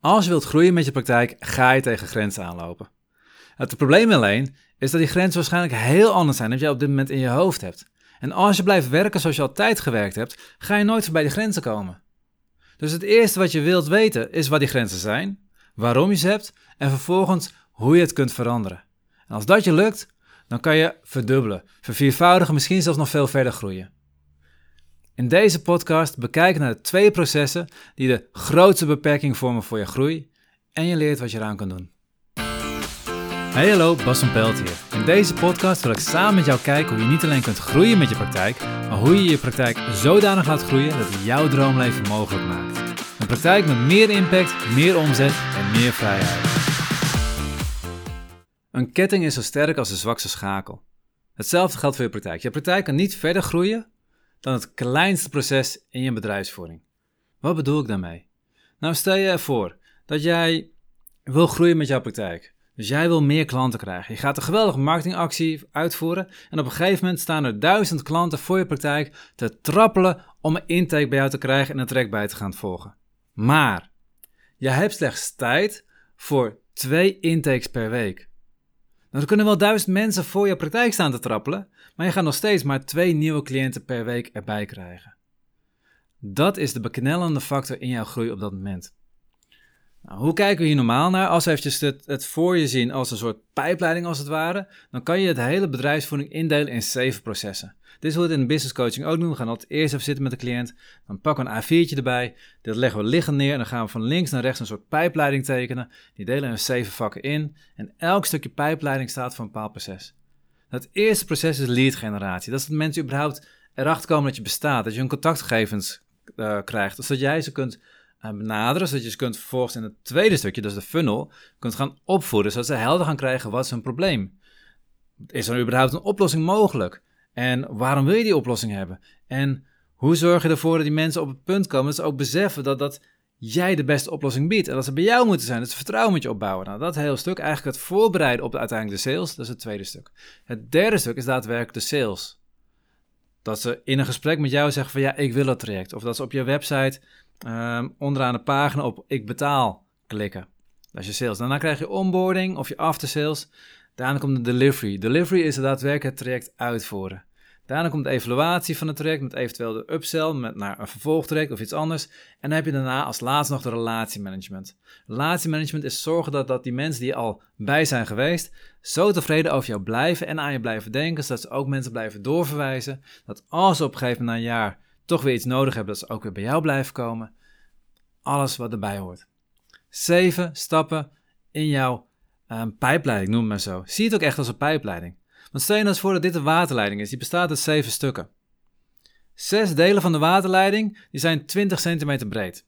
Als je wilt groeien met je praktijk, ga je tegen grenzen aanlopen. Het probleem alleen is dat die grenzen waarschijnlijk heel anders zijn dan jij op dit moment in je hoofd hebt. En als je blijft werken zoals je altijd gewerkt hebt, ga je nooit voorbij die grenzen komen. Dus het eerste wat je wilt weten is wat die grenzen zijn, waarom je ze hebt en vervolgens hoe je het kunt veranderen. En als dat je lukt, dan kan je verdubbelen, verviervoudigen, misschien zelfs nog veel verder groeien. In deze podcast bekijken naar de twee processen die de grootste beperking vormen voor je groei en je leert wat je eraan kan doen. Hey hallo, Bas van Pelt hier. In deze podcast wil ik samen met jou kijken hoe je niet alleen kunt groeien met je praktijk, maar hoe je je praktijk zodanig laat groeien dat het jouw droomleven mogelijk maakt. Een praktijk met meer impact, meer omzet en meer vrijheid. Een ketting is zo sterk als de zwakste schakel. Hetzelfde geldt voor je praktijk. Je praktijk kan niet verder groeien dan het kleinste proces in je bedrijfsvoering. Wat bedoel ik daarmee? Nou, stel je voor dat jij wil groeien met jouw praktijk. Dus jij wil meer klanten krijgen. Je gaat een geweldige marketingactie uitvoeren en op een gegeven moment staan er duizend klanten voor je praktijk te trappelen om een intake bij jou te krijgen en een trek bij te gaan volgen. Maar je hebt slechts tijd voor twee intakes per week. Nou, er kunnen wel duizend mensen voor je praktijk staan te trappelen, maar je gaat nog steeds maar twee nieuwe cliënten per week erbij krijgen. Dat is de beknellende factor in jouw groei op dat moment. Nou, hoe kijken we hier normaal naar? Als we eventjes het, het, voor je zien als een soort pijpleiding als het ware, dan kan je het hele bedrijfsvoering indelen in zeven processen. Dit is hoe we het in business coaching ook doen. We gaan altijd eerst even zitten met de cliënt, dan pakken we een A4'tje erbij, dat leggen we liggend neer en dan gaan we van links naar rechts een soort pijpleiding tekenen. Die delen in zeven vakken in en elk stukje pijpleiding staat voor een bepaald proces. Het eerste proces is lead generatie. Dat is dat mensen überhaupt erachter komen dat je bestaat, dat je hun contactgegevens uh, krijgt, zodat jij ze kunt uh, benaderen, zodat je ze kunt vervolgens in het tweede stukje, is de funnel, kunt gaan opvoeden, zodat ze helder gaan krijgen wat is hun probleem. Is er überhaupt een oplossing mogelijk? En waarom wil je die oplossing hebben? En hoe zorg je ervoor dat die mensen op het punt komen dat ze ook beseffen dat, dat jij de beste oplossing biedt en dat ze bij jou moeten zijn, dat ze vertrouwen met je opbouwen. Nou, dat hele stuk, eigenlijk het voorbereiden op de, uiteindelijk de sales, dat is het tweede stuk. Het derde stuk is daadwerkelijk de sales. Dat ze in een gesprek met jou zeggen van ja, ik wil het traject. Of dat ze op je website um, onderaan de pagina op ik betaal klikken. Dat is je sales. Daarna krijg je onboarding of je after sales. Daarna komt de delivery. Delivery is daadwerkelijk het traject uitvoeren. Daarna komt de evaluatie van het traject met eventueel de upsell met naar een vervolgtraject of iets anders. En dan heb je daarna als laatste nog de relatiemanagement. Relatiemanagement is zorgen dat, dat die mensen die al bij zijn geweest zo tevreden over jou blijven en aan je blijven denken, zodat ze ook mensen blijven doorverwijzen. Dat als ze op een gegeven moment na een jaar toch weer iets nodig hebben, dat ze ook weer bij jou blijven komen. Alles wat erbij hoort. Zeven stappen in jouw um, pijpleiding, noem het maar zo. Zie het ook echt als een pijpleiding. Stel je nou eens voor dat dit een waterleiding is. Die bestaat uit zeven stukken. Zes delen van de waterleiding die zijn 20 centimeter breed.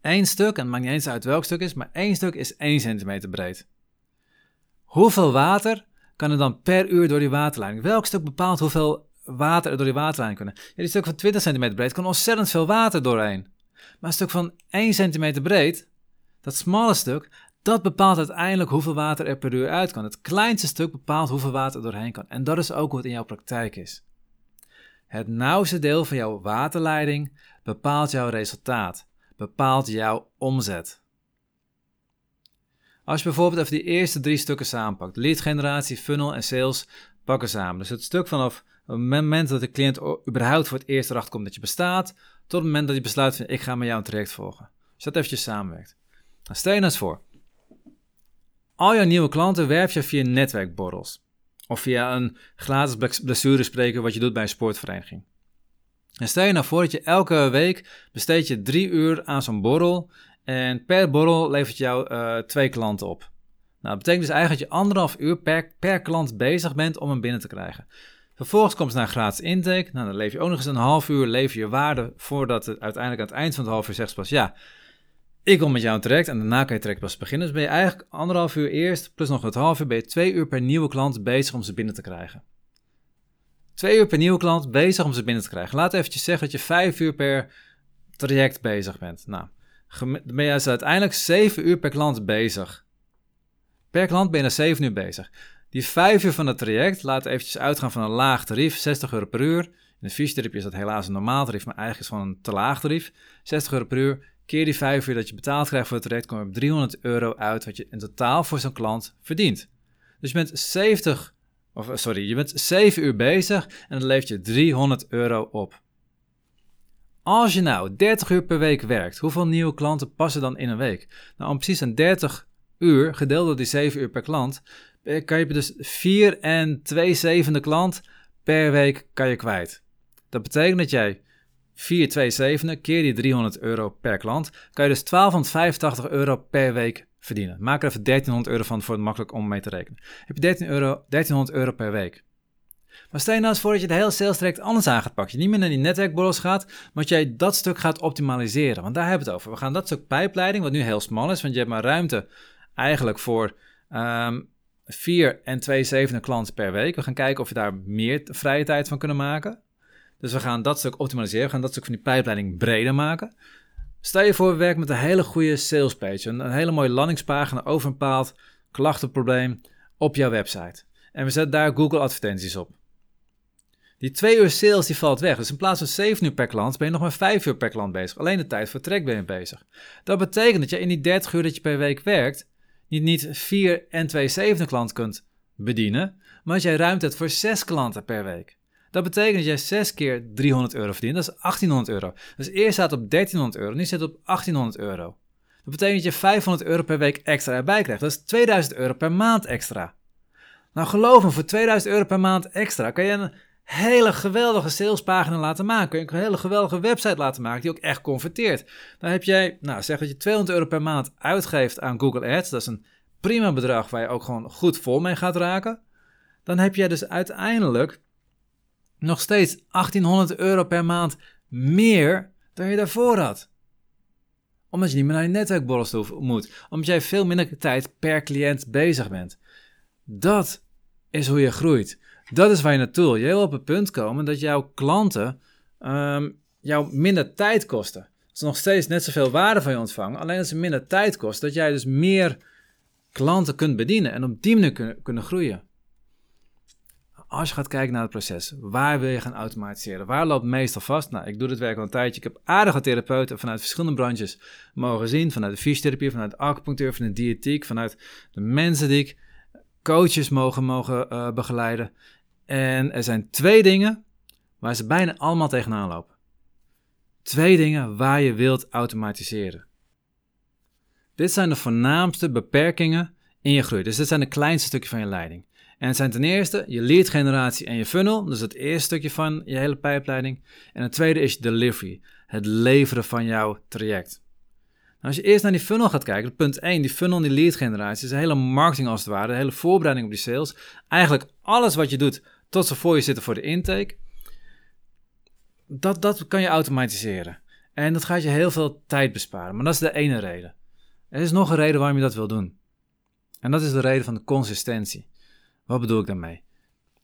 Eén stuk, en het maakt niet eens uit welk stuk is, maar één stuk is 1 centimeter breed. Hoeveel water kan er dan per uur door die waterleiding? Welk stuk bepaalt hoeveel water er door die waterleiding kunnen? Ja, die stuk van 20 centimeter breed kan ontzettend veel water doorheen. Maar een stuk van 1 centimeter breed, dat smalle stuk, dat bepaalt uiteindelijk hoeveel water er per uur uit kan. Het kleinste stuk bepaalt hoeveel water er doorheen kan. En dat is ook wat in jouw praktijk is. Het nauwste deel van jouw waterleiding bepaalt jouw resultaat, bepaalt jouw omzet. Als je bijvoorbeeld even die eerste drie stukken samenpakt, lead generatie, funnel en sales, pakken samen. Dus het stuk vanaf het moment dat de cliënt überhaupt voor het eerst erachter komt dat je bestaat, tot het moment dat hij besluit van ik ga met jou een traject volgen. Dus dat eventjes samenwerkt. Dan stel je nou eens voor, al jouw nieuwe klanten werf je via netwerkborrels. Of via een gratis blessurespreker wat je doet bij een sportvereniging. En stel je nou voor dat je elke week besteed je drie uur aan zo'n borrel. En per borrel levert jou uh, twee klanten op. Nou, dat betekent dus eigenlijk dat je anderhalf uur per, per klant bezig bent om hem binnen te krijgen. Vervolgens komt het naar gratis intake. Nou, dan lever je ook nog eens een half uur, lever je waarde voordat het uiteindelijk aan het eind van het half uur zegt pas ja, ik kom met jou traject en daarna kan je traject pas beginnen. Dus ben je eigenlijk anderhalf uur eerst, plus nog het half uur, ben je twee uur per nieuwe klant bezig om ze binnen te krijgen. Twee uur per nieuwe klant bezig om ze binnen te krijgen. Laat eventjes zeggen dat je vijf uur per traject bezig bent. Nou, dan ben je dus uiteindelijk zeven uur per klant bezig. Per klant ben je er zeven uur bezig. Die vijf uur van het traject, laat eventjes uitgaan van een laag tarief, 60 euro per uur. In de fysiotherapie is dat helaas een normaal tarief, maar eigenlijk is het gewoon een te laag tarief. 60 euro per uur keer die 5 uur dat je betaald krijgt voor het traject, kom je op 300 euro uit wat je in totaal voor zo'n klant verdient. Dus je bent 70, of sorry, je bent 7 uur bezig en dat levert je 300 euro op. Als je nou 30 uur per week werkt, hoeveel nieuwe klanten passen dan in een week? Nou, om precies een 30 uur, gedeeld door die 7 uur per klant, eh, kan je dus 4 en 2 zevende klant per week kan je kwijt. Dat betekent dat jij 4, 2 zevende keer die 300 euro per klant, kan je dus 1285 euro per week verdienen. Maak er even 1300 euro van voor het makkelijk om mee te rekenen. Heb je 13 euro, 1300 euro per week. Maar stel je nou eens voor dat je de hele sales traject anders aan gaat pakken. Je niet meer naar die netwerkborrels gaat, maar dat jij dat stuk gaat optimaliseren. Want daar hebben we het over. We gaan dat stuk pijpleiding, wat nu heel smal is, want je hebt maar ruimte eigenlijk voor um, 4 en 2 zevende klanten per week. We gaan kijken of we daar meer vrije tijd van kunnen maken. Dus we gaan dat stuk optimaliseren. We gaan dat stuk van die pijpleiding breder maken. Stel je voor, we werken met een hele goede sales page. Een, hele mooie landingspagina over een bepaald klachtenprobleem op jouw website. En we zetten daar Google advertenties op. Die twee uur sales die valt weg. Dus in plaats van 7 uur per klant ben je nog maar 5 uur per klant bezig. Alleen de tijd voor trek ben je bezig. Dat betekent dat je in die 30 uur dat je per week werkt, niet, niet 4 en 2 zevende klant kunt bedienen, maar dat jij ruimte hebt voor 6 klanten per week. Dat betekent dat jij 6 keer 300 euro verdient. Dat is 1800 euro. Dus eerst staat op 1300 euro, nu zit het op 1800 euro. Dat betekent dat je 500 euro per week extra erbij krijgt. Dat is 2000 euro per maand extra. Nou geloof me, voor 2000 euro per maand extra kan je een hele geweldige salespagina laten maken. Kun je een hele geweldige website laten maken die ook echt converteert. Dan heb jij, nou zeg dat je 200 euro per maand uitgeeft aan Google Ads. Dat is een prima bedrag waar je ook gewoon goed vol mee gaat raken. Dan heb jij dus uiteindelijk nog steeds 1800 euro per maand meer dan je daarvoor had. Omdat je niet meer naar je netwerkborrels moet. Omdat jij veel minder tijd per cliënt bezig bent. Dat is hoe je groeit. Dat is waar je naartoe wil. Je wil op het punt komen dat jouw klanten um, jou minder tijd kosten. Ze nog steeds net zoveel waarde van je ontvangen, alleen dat ze minder tijd kosten. Dat jij dus meer klanten kunt bedienen en op die manier kunnen, kunnen groeien. Als je gaat kijken naar het proces, waar wil je gaan automatiseren? Waar loopt meestal vast? Nou, ik doe dit werk al een tijdje. Ik heb aardige therapeuten vanuit verschillende branches mogen zien. Vanuit de fysiotherapie, vanuit de acupunctuur, vanuit de diëtiek, vanuit de mensen die ik coaches mogen, mogen uh, begeleiden. En er zijn twee dingen waar ze bijna allemaal tegenaan lopen. Twee dingen waar je wilt automatiseren. Dit zijn de voornaamste beperkingen in je groei. Dus dit zijn de kleinste stukjes van je leiding. En het zijn ten eerste je lead generatie en je funnel. Dus het eerste stukje van je hele pijpleiding. En het tweede is delivery. Het leveren van jouw traject. Nou, als je eerst naar die funnel gaat kijken, punt 1, die funnel en die lead generatie, is een hele marketing als het ware, de hele voorbereiding op die sales. Eigenlijk alles wat je doet tot ze voor je zitten voor de intake, dat, dat kan je automatiseren. En dat gaat je heel veel tijd besparen. Maar dat is de ene reden. Er is nog een reden waarom je dat wil doen. En dat is de reden van de consistentie. Wat bedoel ik daarmee?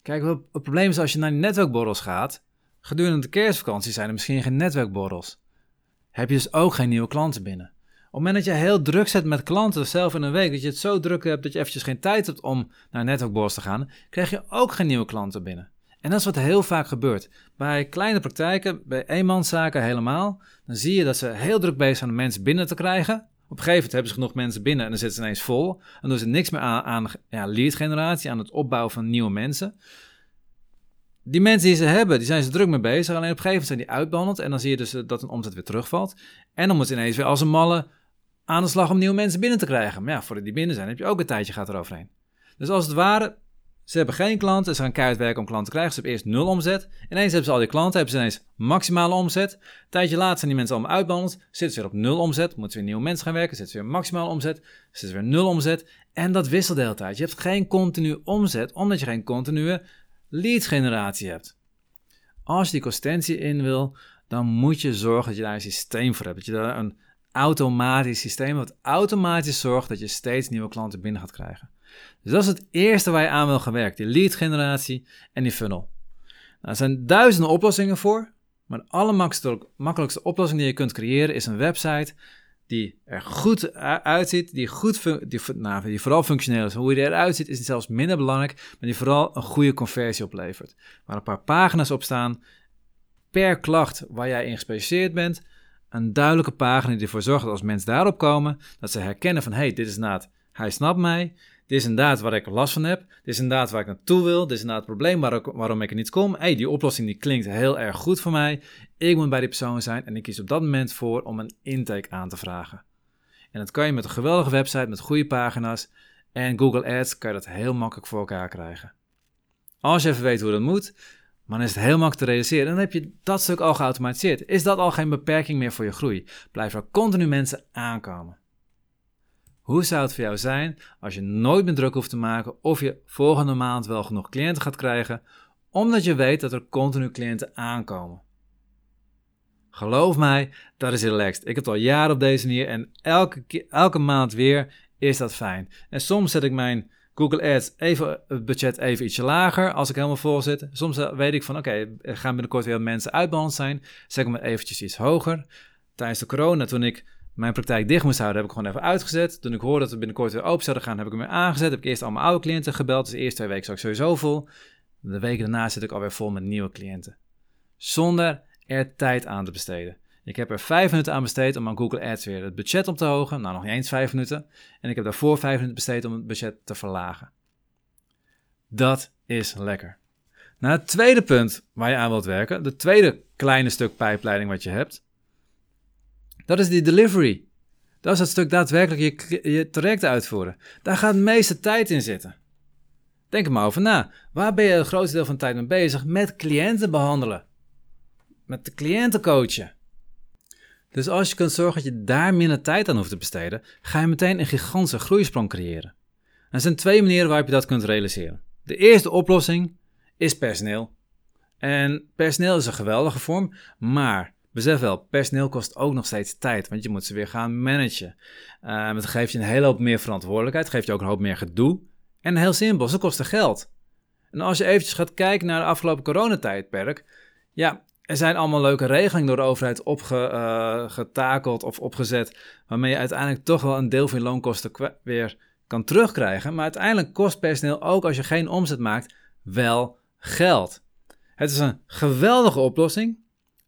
Kijk, het probleem is als je naar netwerkborrels gaat, gedurende de kerstvakantie zijn er misschien geen netwerkborrels. Heb je dus ook geen nieuwe klanten binnen. Op het moment dat je heel druk zet met klanten zelf in een week, dat je het zo druk hebt dat je eventjes geen tijd hebt om naar netwerkborst te gaan, krijg je ook geen nieuwe klanten binnen. En dat is wat heel vaak gebeurt. Bij kleine praktijken, bij eenmanszaken helemaal, dan zie je dat ze heel druk bezig zijn om mensen binnen te krijgen. Op een gegeven moment hebben ze genoeg mensen binnen en dan zitten ze ineens vol. En doen ze niks meer aan, aan ja, lead generatie, aan het opbouwen van nieuwe mensen. Die mensen die ze hebben, die zijn ze druk mee bezig. Alleen op een gegeven moment zijn die uitbehandeld. En dan zie je dus dat een omzet weer terugvalt. En dan moeten ze ineens weer als een malle aan de slag om nieuwe mensen binnen te krijgen. Maar ja, voordat die binnen zijn, heb je ook een tijdje gaat eroverheen. Dus als het ware, ze hebben geen klanten, ze gaan keihard werken om klanten te krijgen. Ze hebben eerst nul omzet. Ineens hebben ze al die klanten, hebben ze ineens maximale omzet. Een tijdje later zijn die mensen allemaal uitbehandeld, zitten ze weer op nul omzet, moeten ze weer nieuwe mensen gaan werken, zitten ze weer maximale omzet, zitten ze weer nul omzet. En dat wisselt de hele tijd. Je hebt geen continu omzet, omdat je geen continue lead generatie hebt. Als je die consistentie in wil, dan moet je zorgen dat je daar een systeem voor hebt. Dat je daar een automatisch systeem wat automatisch zorgt dat je steeds nieuwe klanten binnen gaat krijgen. Dus dat is het eerste waar je aan wil gaan werken, die lead generatie en die funnel. Nou, er zijn duizenden oplossingen voor, maar de allermakkelijkste oplossing die je kunt creëren is een website die er goed uitziet, die, goed nou, die vooral functioneel is. Hoe je eruit ziet is zelfs minder belangrijk, maar die vooral een goede conversie oplevert. Waar een paar pagina's op staan per klacht waar jij in gespecialiseerd bent, Een duidelijke pagina die ervoor zorgt dat als mensen daarop komen, dat ze herkennen van hé, hey, dit is inderdaad, hij snapt mij, dit is inderdaad waar ik last van heb, dit is inderdaad waar ik naartoe wil, dit is inderdaad het probleem waarom ik er niet kom. Hey, die oplossing die klinkt heel erg goed voor mij, ik moet bij die persoon zijn en ik kies op dat moment voor om een intake aan te vragen. En dat kan je met een geweldige website, met goede pagina's en Google Ads kan je dat heel makkelijk voor elkaar krijgen. Als je even weet hoe dat moet, dan is het heel makkelijk te realiseren. Dan heb je dat stuk al geautomatiseerd. Is dat al geen beperking meer voor je groei? Blijven er continu mensen aankomen. Hoe zou het voor jou zijn als je nooit meer druk hoeft te maken of je volgende maand wel genoeg cliënten gaat krijgen, omdat je weet dat er continu cliënten aankomen? Geloof mij, dat is relaxed. Ik heb het al jaren op deze manier en elke, elke maand weer is dat fijn. En soms zet ik mijn Google Ads even het budget even ietsje lager als ik helemaal vol zit. Soms eh, weet ik van oké, er gaan binnenkort weer mensen uitbehandeld zijn. Zet ik hem eventjes iets hoger. Tijdens de corona, toen ik mijn praktijk dicht moest houden, heb ik gewoon even uitgezet. Toen ik hoorde dat we binnenkort weer open zouden gaan, heb ik hem weer aangezet. Heb ik eerst allemaal oude cliënten gebeld. Dus de eerste twee weken zat ik sowieso vol. De weken daarna zit ik alweer vol met nieuwe cliënten. Zonder er tijd aan te besteden. Ik heb er vijf minuten aan besteed om aan Google Ads weer het budget op te hogen. Nou, nog niet eens vijf minuten. En ik heb daarvoor vijf minuten besteed om het budget te verlagen. Dat is lekker. Nou, het tweede punt waar je aan wilt werken, de tweede kleine stuk pijpleiding wat je hebt, dat is die delivery. Dat is het stuk daadwerkelijk je, je traject uitvoeren. Daar gaat de meeste tijd in zitten. Denk er maar over na. Waar ben je het grootste deel van de tijd mee bezig? Met cliënten behandelen. Met de cliënten coachen. Dus als je kunt zorgen dat je daar minder tijd aan hoeft te besteden, ga je meteen een gigantische groeisprong creëren. er zijn twee manieren waarop je dat kunt realiseren. De eerste oplossing is personeel. En personeel is een geweldige vorm, maar besef wel, personeel kost ook nog steeds tijd, want je moet ze weer gaan managen. Uh, het geeft je een hele hoop meer verantwoordelijkheid, geeft je ook een hoop meer gedoe. En heel simpel, ze kosten geld. En als je eventjes gaat kijken naar de afgelopen coronatijdperk, ja, er zijn allemaal leuke regelingen door de overheid opgetakeld of opgezet, waarmee je uiteindelijk toch wel een deel van je loonkosten weer kan terugkrijgen. Maar uiteindelijk kost personeel ook als je geen omzet maakt wel geld. Het is een geweldige oplossing.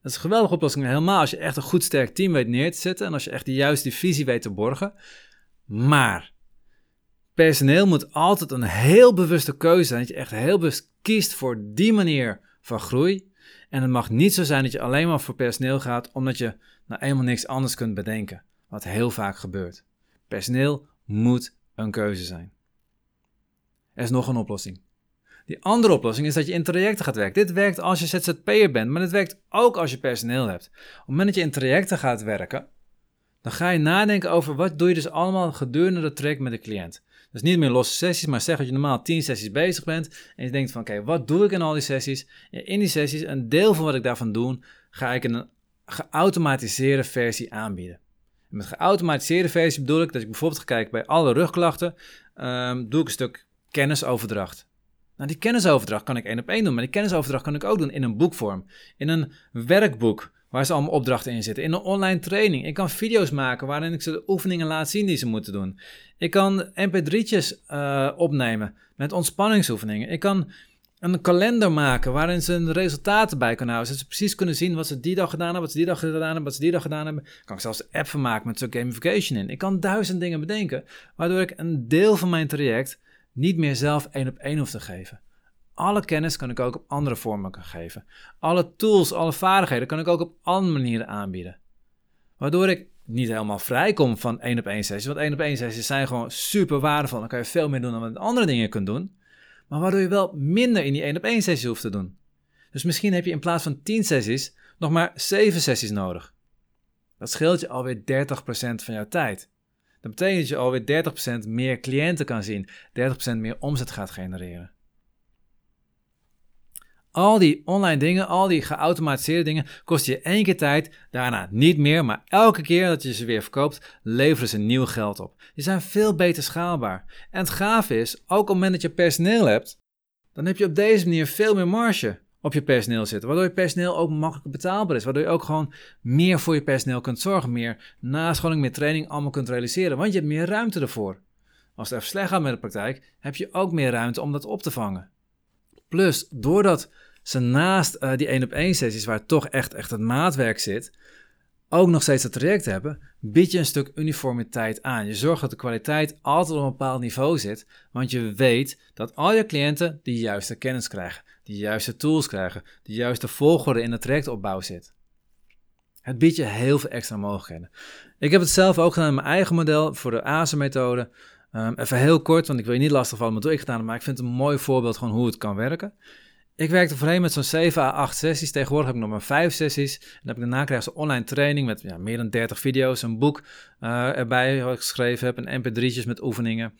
Het is een geweldige oplossing helemaal als je echt een goed sterk team weet neer te zetten en als je echt de juiste visie weet te borgen. Maar personeel moet altijd een heel bewuste keuze zijn. Dat je echt heel bewust kiest voor die manier van groei en het mag niet zo zijn dat je alleen maar voor personeel gaat omdat je nou eenmaal niks anders kunt bedenken, wat heel vaak gebeurt. Personeel moet een keuze zijn. Er is nog een oplossing. Die andere oplossing is dat je in trajecten gaat werken. Dit werkt als je ZZP'er bent, maar dit werkt ook als je personeel hebt. Op het moment dat je in trajecten gaat werken, dan ga je nadenken over wat doe je dus allemaal gedurende het traject met de cliënt. Dus niet meer losse sessies, maar zeg dat je normaal 10 sessies bezig bent. En je denkt van oké, wat doe ik in al die sessies? in die sessies, een deel van wat ik daarvan doe, ga ik een geautomatiseerde versie aanbieden. En met geautomatiseerde versie bedoel ik dat ik bijvoorbeeld ga kijken bij alle rugklachten, um, doe ik een stuk kennisoverdracht. Nou, die kennisoverdracht kan ik één op één doen, maar die kennisoverdracht kan ik ook doen in een boekvorm, in een werkboek waar ze allemaal opdrachten in zitten. In een online training. Ik kan video's maken waarin ik ze de oefeningen laat zien die ze moeten doen. Ik kan mp3'tjes uh, eh, opnemen met ontspanningsoefeningen. Ik kan een kalender maken waarin ze een resultaten bij kunnen houden. Zodat ze precies kunnen zien wat ze die dag gedaan hebben, wat ze die dag gedaan hebben, wat ze die dag gedaan hebben. Kan ik zelfs een app van maken met zo'n gamification in. Ik kan duizend dingen bedenken, waardoor ik een deel van mijn traject niet meer zelf één op één hoef te geven. Alle kennis kan ik ook op andere vormen geven. Alle tools, alle vaardigheden kan ik ook op andere manieren aanbieden. Waardoor ik niet helemaal vrij kom van één op één sessies. Want één op één sessies zijn gewoon super waardevol. Dan kan je veel meer doen dan wat andere dingen kunt doen. Maar waardoor je wel minder in die één op één sessie hoeft te doen. Dus misschien heb je in plaats van 10 sessies nog maar 7 sessies nodig. Dat scheelt je alweer 30% van jouw tijd. Dat betekent dat je alweer 30% meer cliënten kan zien, 30% meer omzet gaat genereren. Al die online dingen, al die geautomatiseerde dingen, kosten je één keer tijd, daarna niet meer, maar elke keer dat je ze weer verkoopt, leveren ze nieuw geld op. Die zijn veel beter schaalbaar. En het gaaf is, ook op het moment dat je personeel hebt, dan heb je op deze manier veel meer marge op je personeel zitten, waardoor je personeel ook makkelijker betaalbaar is, waardoor je ook gewoon meer voor je personeel kunt zorgen, meer nascholing, meer training allemaal kunt realiseren, want je hebt meer ruimte ervoor. Als het even slecht gaat met de praktijk, heb je ook meer ruimte om dat op te vangen. Plus, doordat ze naast uh, die één op één sessies, waar toch echt, echt het maatwerk zit, ook nog steeds dat traject hebben, bied je een stuk uniformiteit aan. Je zorgt dat de kwaliteit altijd op een bepaald niveau zit, want je weet dat al je cliënten de juiste kennis krijgen, de juiste tools krijgen, de juiste volgorde in de trajectopbouw zit. Het biedt je heel veel extra mogelijkheden. Ik heb het zelf ook gedaan in mijn eigen model voor de ASE-methode. Um, even heel kort, want ik wil je niet lastigvallen met wat ik gedaan heb, maar ik vind het een mooi voorbeeld van hoe het kan werken. Ik werkte voorheen met zo'n 7 à 8 sessies. Tegenwoordig heb ik nog maar 5 sessies. En heb ik daarna krijg een online training met ja, meer dan 30 video's, een boek uh, erbij wat ik geschreven heb, een mp3'tjes met oefeningen.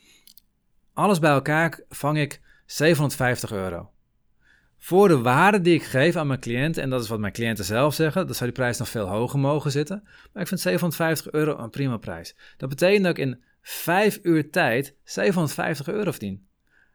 Alles bij elkaar vang ik 750 euro. Voor de waarde die ik geef aan mijn cliënten, en dat is wat mijn cliënten zelf zeggen, dan zou die prijs nog veel hoger mogen zitten. Maar ik vind 750 euro een prima prijs. Dat betekent dat ik in 5 uur tijd 750 euro verdien.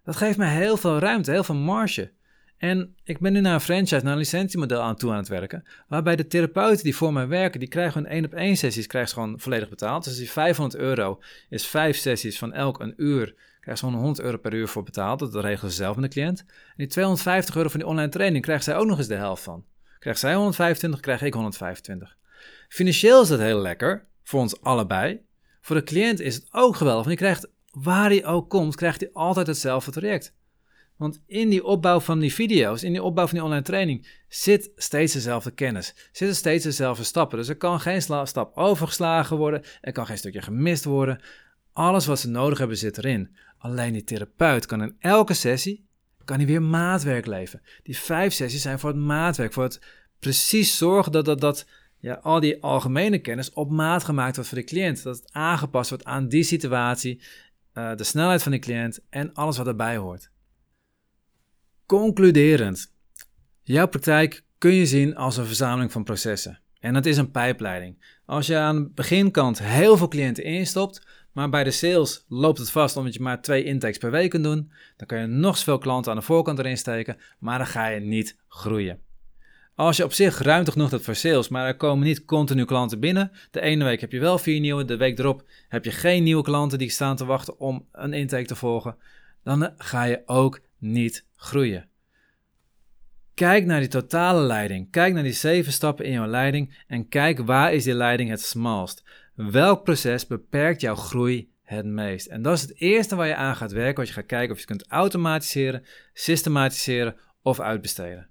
Dat geeft me heel veel ruimte, heel veel marge. En ik ben nu naar een franchise, naar een licentiemodel aan toe aan het werken. Waarbij de therapeuten die voor mij werken, die krijgen hun één op één sessies krijgen ze gewoon volledig betaald. Dus die 500 euro is vijf sessies van elk een uur. Krijgen ze gewoon 100 euro per uur voor betaald. Dat regelen ze zelf met de cliënt. En die 250 euro van die online training krijgt zij ook nog eens de helft van. Krijgt zij 125, krijg ik 125. Financieel is dat heel lekker, voor ons allebei. Voor de cliënt is het ook geweldig, want die krijgt, waar hij ook komt, krijgt hij altijd hetzelfde traject. Want in die opbouw van die video's, in die opbouw van die online training, zit steeds dezelfde kennis. Zitten steeds dezelfde stappen. Dus er kan geen stap overgeslagen worden. Er kan geen stukje gemist worden. Alles wat ze nodig hebben zit erin. Alleen die therapeut kan in elke sessie kan hij weer maatwerk leveren. Die vijf sessies zijn voor het maatwerk. Voor het precies zorgen dat, dat, dat ja, al die algemene kennis op maat gemaakt wordt voor de cliënt. Dat het aangepast wordt aan die situatie, uh, de snelheid van de cliënt en alles wat erbij hoort. Concluderend. Jouw praktijk kun je zien als een verzameling van processen. En dat is een pijpleiding. Als je aan de beginkant heel veel cliënten instopt, maar bij de sales loopt het vast omdat je maar twee intakes per week kunt doen, dan kan je nog zoveel klanten aan de voorkant erin steken, maar dan ga je niet groeien. Als je op zich ruimte genoeg hebt voor sales, maar er komen niet continu klanten binnen. De ene week heb je wel vier nieuwe, de week erop heb je geen nieuwe klanten die staan te wachten om een intake te volgen. Dan ga je ook niet groeien. Kijk naar die totale leiding. Kijk naar die zeven stappen in jouw leiding en kijk waar is die leiding het smalst. Welk proces beperkt jouw groei het meest? En dat is het eerste waar je aan gaat werken, wat je gaat kijken of je het kunt automatiseren, systematiseren of uitbesteden.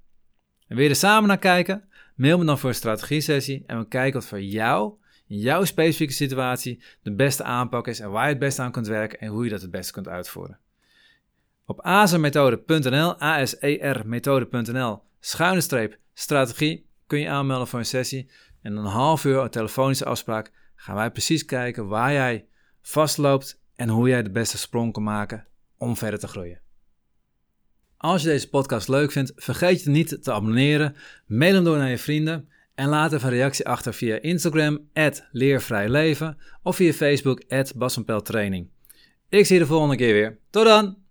En wil je er samen naar kijken? Mail me dan voor een strategie-sessie en we kijken wat voor jou, in jouw specifieke situatie, de beste aanpak is en waar je het beste aan kunt werken en hoe je dat het beste kunt uitvoeren. Op asermethode.nl, A-S-E-R-methode.nl, schuine streep, strategie, kun je aanmelden voor een sessie. En een half uur een telefonische afspraak gaan wij precies kijken waar jij vastloopt en hoe jij de beste sprong kan maken om verder te groeien. Als je deze podcast leuk vindt, vergeet je niet te abonneren, mail hem door naar je vrienden en laat even een reactie achter via Instagram, leervrijleven of via Facebook, Training. Ik zie je de volgende keer weer. Tot dan!